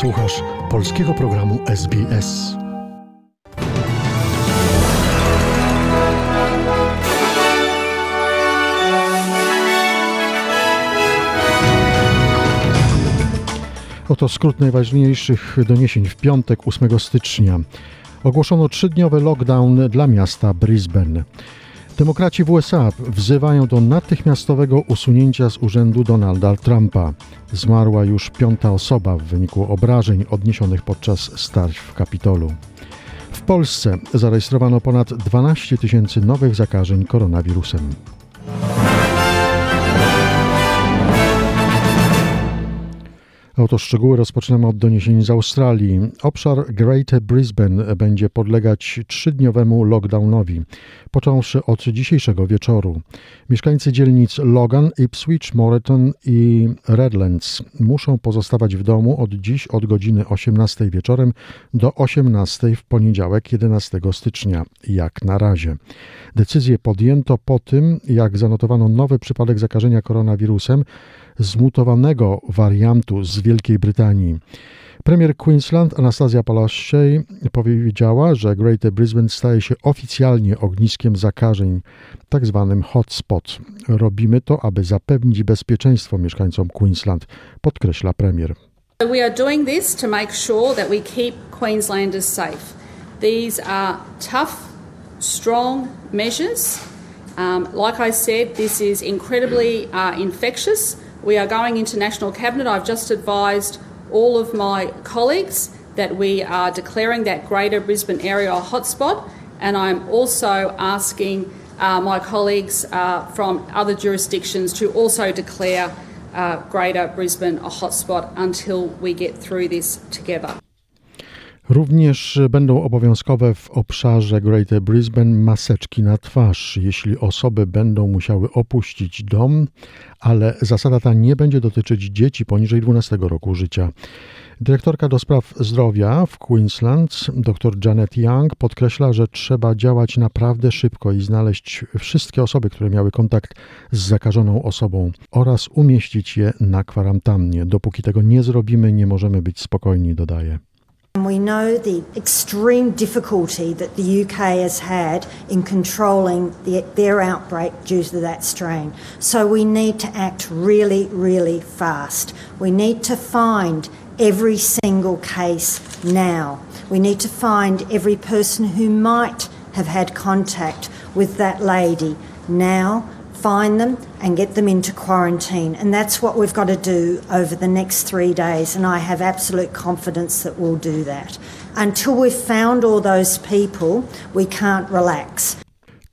Słuchasz polskiego programu SBS. Oto skrót najważniejszych doniesień w piątek 8 stycznia. Ogłoszono trzydniowy lockdown dla miasta Brisbane. Demokraci w USA wzywają do natychmiastowego usunięcia z urzędu Donalda Trumpa. Zmarła już piąta osoba w wyniku obrażeń odniesionych podczas starć w Kapitolu. W Polsce zarejestrowano ponad 12 tysięcy nowych zakażeń koronawirusem. Oto szczegóły rozpoczynamy od doniesień z Australii. Obszar Greater Brisbane będzie podlegać trzydniowemu lockdownowi, począwszy od dzisiejszego wieczoru. Mieszkańcy dzielnic Logan, Ipswich, Moreton i Redlands muszą pozostawać w domu od dziś od godziny 18 wieczorem do 18 w poniedziałek 11 stycznia, jak na razie. Decyzję podjęto po tym, jak zanotowano nowy przypadek zakażenia koronawirusem zmutowanego wariantu z Wielkiej Brytanii. Premier Queensland Anastazja Palaszczej powiedziała, że Greater Brisbane staje się oficjalnie ogniskiem zakażeń, tak zwanym hotspot. Robimy to, aby zapewnić bezpieczeństwo mieszkańcom Queensland, podkreśla premier. We are doing this to make sure that we keep Queenslanders safe. These are tough, strong measures. Um, like I said, this is incredibly uh, infectious. We are going into National Cabinet. I've just advised all of my colleagues that we are declaring that Greater Brisbane area a hotspot, and I'm also asking uh, my colleagues uh, from other jurisdictions to also declare uh, Greater Brisbane a hotspot until we get through this together. Również będą obowiązkowe w obszarze Greater Brisbane maseczki na twarz, jeśli osoby będą musiały opuścić dom, ale zasada ta nie będzie dotyczyć dzieci poniżej 12 roku życia. Dyrektorka do spraw zdrowia w Queensland, dr Janet Young, podkreśla, że trzeba działać naprawdę szybko i znaleźć wszystkie osoby, które miały kontakt z zakażoną osobą oraz umieścić je na kwarantannie. Dopóki tego nie zrobimy, nie możemy być spokojni, dodaje. We know the extreme difficulty that the UK has had in controlling the, their outbreak due to that strain. So we need to act really, really fast. We need to find every single case now. We need to find every person who might have had contact with that lady now find them and get them into quarantine. And that's what we've got to do over the next three days. And I have absolute confidence that we'll do that. Until we've found all those people, we can't relax.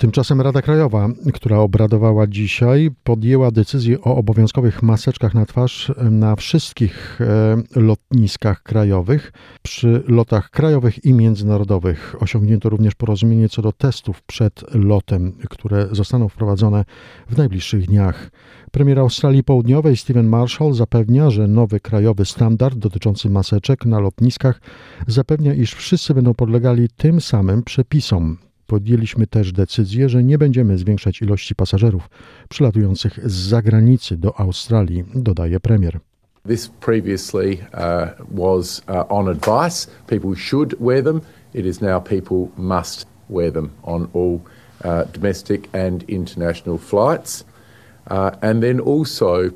Tymczasem Rada Krajowa, która obradowała dzisiaj, podjęła decyzję o obowiązkowych maseczkach na twarz na wszystkich e, lotniskach krajowych. Przy lotach krajowych i międzynarodowych osiągnięto również porozumienie co do testów przed lotem, które zostaną wprowadzone w najbliższych dniach. Premier Australii Południowej Stephen Marshall zapewnia, że nowy krajowy standard dotyczący maseczek na lotniskach zapewnia, iż wszyscy będą podlegali tym samym przepisom. Podjęliśmy też decyzję, że nie będziemy zwiększać ilości pasażerów przylatujących z zagranicy do Australii, dodaje premier. This previously uh, was uh, on advice. People should wear them. It is now people must wear them on all uh, domestic and international flights. Uh, and then also,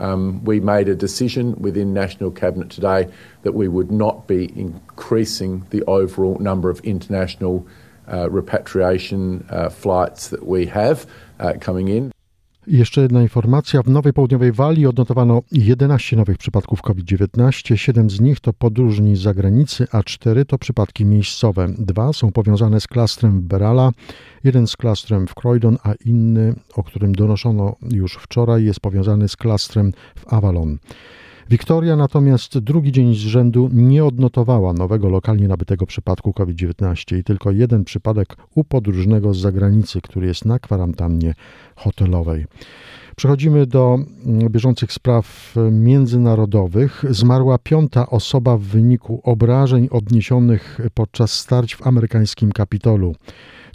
um, we made a decision within National Cabinet today that we would not be increasing the overall number of international repatriation uh, flights that we have uh, coming in. Jeszcze jedna informacja. W Nowej Południowej Walii odnotowano 11 nowych przypadków COVID-19. 7 z nich to podróżni z zagranicy, a 4 to przypadki miejscowe. Dwa są powiązane z klastrem w Berala, jeden z klastrem w Croydon, a inny, o którym donoszono już wczoraj, jest powiązany z klastrem w Avalon. Wiktoria natomiast drugi dzień z rzędu nie odnotowała nowego lokalnie nabytego przypadku COVID-19 i tylko jeden przypadek u podróżnego z zagranicy, który jest na kwarantannie hotelowej. Przechodzimy do bieżących spraw międzynarodowych. Zmarła piąta osoba w wyniku obrażeń odniesionych podczas starć w amerykańskim Kapitolu.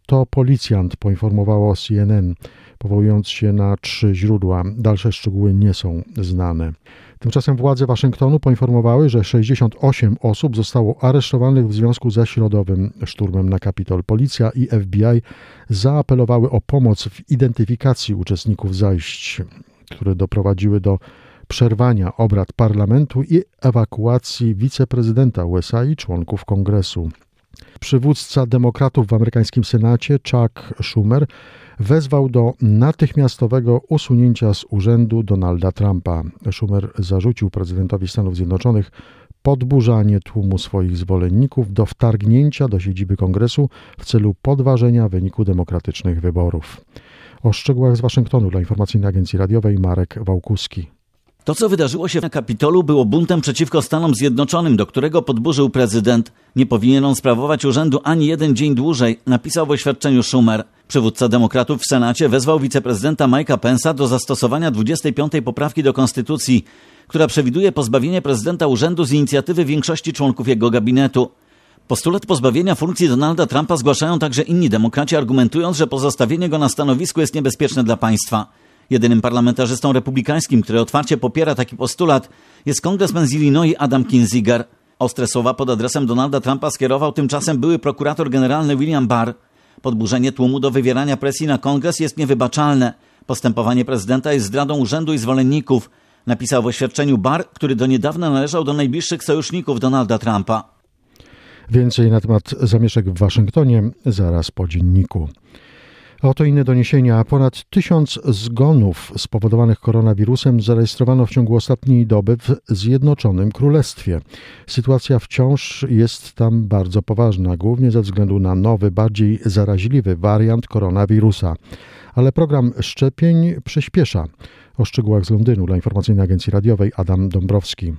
To policjant, poinformowało CNN, powołując się na trzy źródła. Dalsze szczegóły nie są znane. Tymczasem władze Waszyngtonu poinformowały, że 68 osób zostało aresztowanych w związku ze środowym szturmem na Kapitol. Policja i FBI zaapelowały o pomoc w identyfikacji uczestników zajść, które doprowadziły do przerwania obrad parlamentu i ewakuacji wiceprezydenta USA i członków kongresu. Przywódca demokratów w amerykańskim Senacie, Chuck Schumer, wezwał do natychmiastowego usunięcia z urzędu Donalda Trumpa. Schumer zarzucił prezydentowi Stanów Zjednoczonych podburzanie tłumu swoich zwolenników do wtargnięcia do siedziby kongresu w celu podważenia wyniku demokratycznych wyborów. O szczegółach z Waszyngtonu dla informacyjnej agencji radiowej Marek Wałkuski. To, co wydarzyło się na Kapitolu, było buntem przeciwko Stanom Zjednoczonym, do którego podburzył prezydent. Nie powinien on sprawować urzędu ani jeden dzień dłużej, napisał w oświadczeniu Schumer. Przywódca demokratów w Senacie wezwał wiceprezydenta Mike'a Pence'a do zastosowania 25. poprawki do Konstytucji, która przewiduje pozbawienie prezydenta urzędu z inicjatywy większości członków jego gabinetu. Postulat pozbawienia funkcji Donalda Trumpa zgłaszają także inni demokraci, argumentując, że pozostawienie go na stanowisku jest niebezpieczne dla państwa. Jedynym parlamentarzystą republikańskim, który otwarcie popiera taki postulat, jest kongresmen z Illinois Adam Kinziger. Ostre słowa pod adresem Donalda Trumpa skierował tymczasem były prokurator generalny William Barr. Podburzenie tłumu do wywierania presji na kongres jest niewybaczalne. Postępowanie prezydenta jest zdradą urzędu i zwolenników, napisał w oświadczeniu Barr, który do niedawna należał do najbliższych sojuszników Donalda Trumpa. Więcej na temat zamieszek w Waszyngtonie zaraz po dzienniku. Oto inne doniesienia. Ponad tysiąc zgonów spowodowanych koronawirusem zarejestrowano w ciągu ostatniej doby w Zjednoczonym Królestwie. Sytuacja wciąż jest tam bardzo poważna, głównie ze względu na nowy, bardziej zaraźliwy wariant koronawirusa. Ale program szczepień przyspiesza. O szczegółach z Londynu dla informacyjnej agencji radiowej Adam Dąbrowski.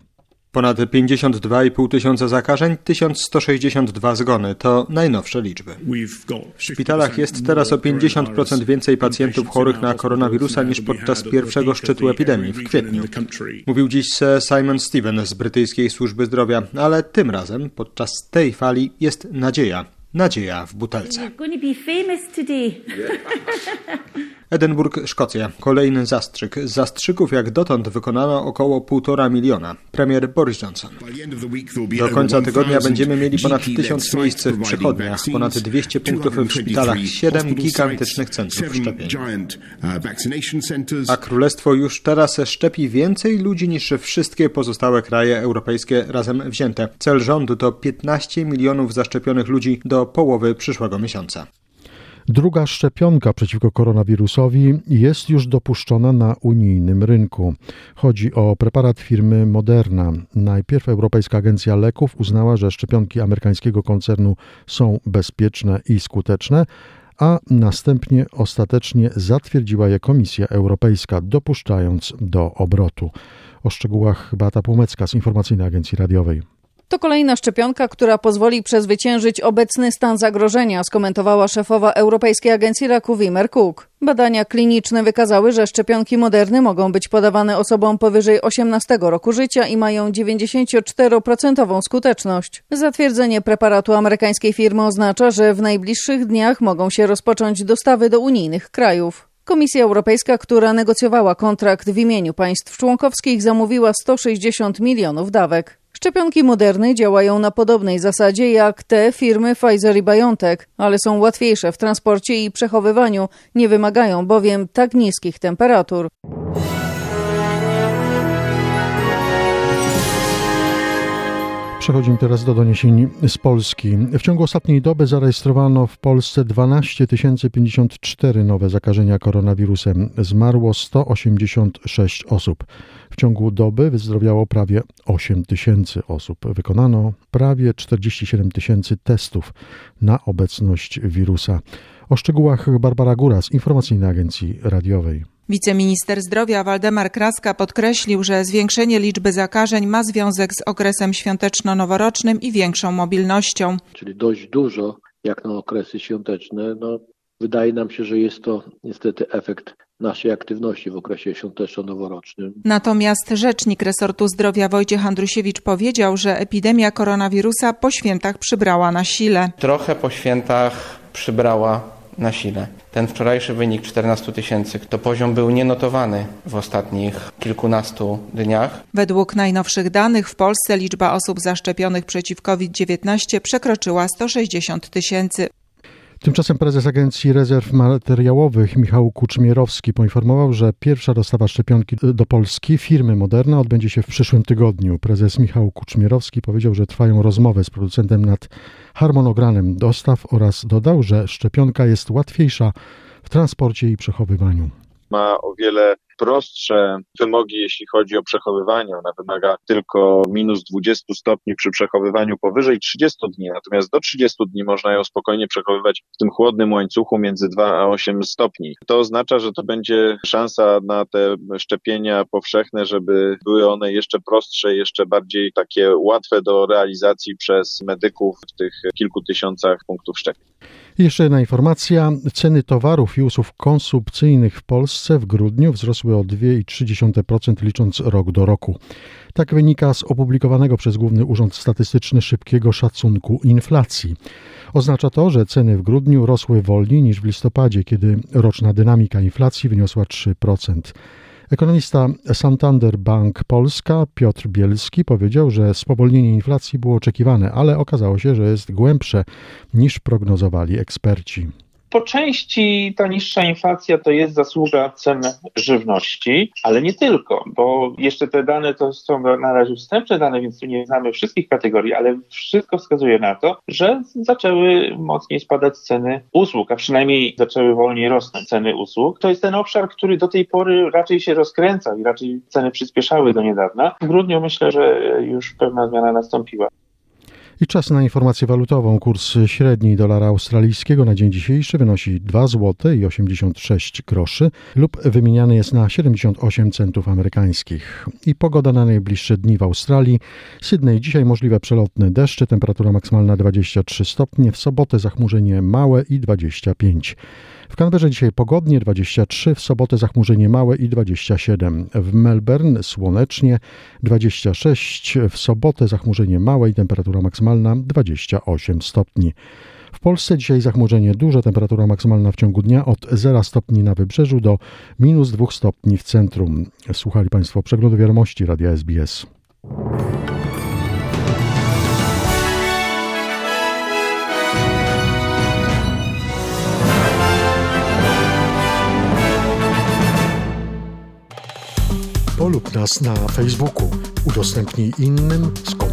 Ponad 52,5 tysiąca zakażeń, 1162 zgony to najnowsze liczby. W szpitalach jest teraz o 50% więcej pacjentów chorych na koronawirusa niż podczas pierwszego szczytu epidemii w kwietniu. Mówił dziś Sir Simon Steven z brytyjskiej służby zdrowia, ale tym razem podczas tej fali jest nadzieja. Nadzieja w butelce. Edynburg, Szkocja. Kolejny zastrzyk. Zastrzyków jak dotąd wykonano około 1,5 miliona. Premier Boris Johnson. Do końca tygodnia będziemy mieli ponad 1000 miejsc w przychodniach, ponad 200 punktów w szpitalach, 7 gigantycznych centrów szczepień. A Królestwo już teraz szczepi więcej ludzi niż wszystkie pozostałe kraje europejskie razem wzięte. Cel rządu to 15 milionów zaszczepionych ludzi do połowy przyszłego miesiąca. Druga szczepionka przeciwko koronawirusowi jest już dopuszczona na unijnym rynku. Chodzi o preparat firmy Moderna. Najpierw Europejska Agencja Leków uznała, że szczepionki amerykańskiego koncernu są bezpieczne i skuteczne, a następnie ostatecznie zatwierdziła je Komisja Europejska, dopuszczając do obrotu. O szczegółach Beata Płomecka z Informacyjnej Agencji Radiowej. To kolejna szczepionka, która pozwoli przezwyciężyć obecny stan zagrożenia, skomentowała szefowa Europejskiej Agencji Raków Wimmer Cook. Badania kliniczne wykazały, że szczepionki moderny mogą być podawane osobom powyżej 18 roku życia i mają 94% skuteczność. Zatwierdzenie preparatu amerykańskiej firmy oznacza, że w najbliższych dniach mogą się rozpocząć dostawy do unijnych krajów. Komisja Europejska, która negocjowała kontrakt w imieniu państw członkowskich, zamówiła 160 milionów dawek. Szczepionki moderne działają na podobnej zasadzie jak te firmy Pfizer i BioNTech, ale są łatwiejsze w transporcie i przechowywaniu, nie wymagają bowiem tak niskich temperatur. Przechodzimy teraz do doniesień z Polski. W ciągu ostatniej doby zarejestrowano w Polsce 12 054 nowe zakażenia koronawirusem. Zmarło 186 osób. W ciągu doby wyzdrowiało prawie 8 tysięcy osób. Wykonano prawie 47 tysięcy testów na obecność wirusa. O szczegółach Barbara Góra z Informacyjnej Agencji Radiowej. Wiceminister zdrowia Waldemar Kraska podkreślił, że zwiększenie liczby zakażeń ma związek z okresem świąteczno-noworocznym i większą mobilnością. Czyli dość dużo jak na okresy świąteczne. No, wydaje nam się, że jest to niestety efekt naszej aktywności w okresie świąteczno-noworocznym. Natomiast rzecznik resortu zdrowia Wojciech Andrusiewicz powiedział, że epidemia koronawirusa po świętach przybrała na sile. Trochę po świętach przybrała na sile. Ten wczorajszy wynik 14 tysięcy to poziom był nienotowany w ostatnich kilkunastu dniach. Według najnowszych danych w Polsce liczba osób zaszczepionych przeciw COVID-19 przekroczyła 160 tysięcy. Tymczasem prezes Agencji Rezerw Materiałowych Michał Kuczmierowski poinformował, że pierwsza dostawa szczepionki do Polski firmy Moderna odbędzie się w przyszłym tygodniu. Prezes Michał Kuczmierowski powiedział, że trwają rozmowy z producentem nad harmonogramem dostaw oraz dodał, że szczepionka jest łatwiejsza w transporcie i przechowywaniu. Ma o wiele prostsze wymogi, jeśli chodzi o przechowywanie. Ona wymaga tylko minus 20 stopni przy przechowywaniu powyżej 30 dni, natomiast do 30 dni można ją spokojnie przechowywać w tym chłodnym łańcuchu między 2 a 8 stopni. To oznacza, że to będzie szansa na te szczepienia powszechne, żeby były one jeszcze prostsze, jeszcze bardziej takie łatwe do realizacji przez medyków w tych kilku tysiącach punktów szczepień. Jeszcze jedna informacja. Ceny towarów i usług konsumpcyjnych w Polsce w grudniu wzrosły o 2,3% licząc rok do roku. Tak wynika z opublikowanego przez Główny Urząd Statystyczny szybkiego szacunku inflacji. Oznacza to, że ceny w grudniu rosły wolniej niż w listopadzie, kiedy roczna dynamika inflacji wyniosła 3%. Ekonomista Santander Bank Polska Piotr Bielski powiedział, że spowolnienie inflacji było oczekiwane, ale okazało się, że jest głębsze niż prognozowali eksperci. Po części ta niższa inflacja to jest zasługa cen żywności, ale nie tylko, bo jeszcze te dane to są na razie wstępne dane, więc tu nie znamy wszystkich kategorii, ale wszystko wskazuje na to, że zaczęły mocniej spadać ceny usług, a przynajmniej zaczęły wolniej rosnąć ceny usług. To jest ten obszar, który do tej pory raczej się rozkręcał i raczej ceny przyspieszały do niedawna. W grudniu myślę, że już pewna zmiana nastąpiła. I czas na informację walutową. Kurs średni dolara australijskiego na dzień dzisiejszy wynosi 2 zł i 86 groszy lub wymieniany jest na 78 centów amerykańskich. I pogoda na najbliższe dni w Australii. Sydney dzisiaj możliwe przelotne deszcze, temperatura maksymalna 23 stopnie, w sobotę zachmurzenie małe i 25. W Canberrze dzisiaj pogodnie 23, w sobotę zachmurzenie małe i 27. W Melbourne słonecznie 26, w sobotę zachmurzenie małe i temperatura maksymalna 28 stopni. W Polsce dzisiaj zachmurzenie duże, temperatura maksymalna w ciągu dnia od 0 stopni na wybrzeżu do minus 2 stopni w centrum. Słuchali Państwo przeglądu wiadomości Radia SBS. Polub nas na Facebooku, udostępnij innym,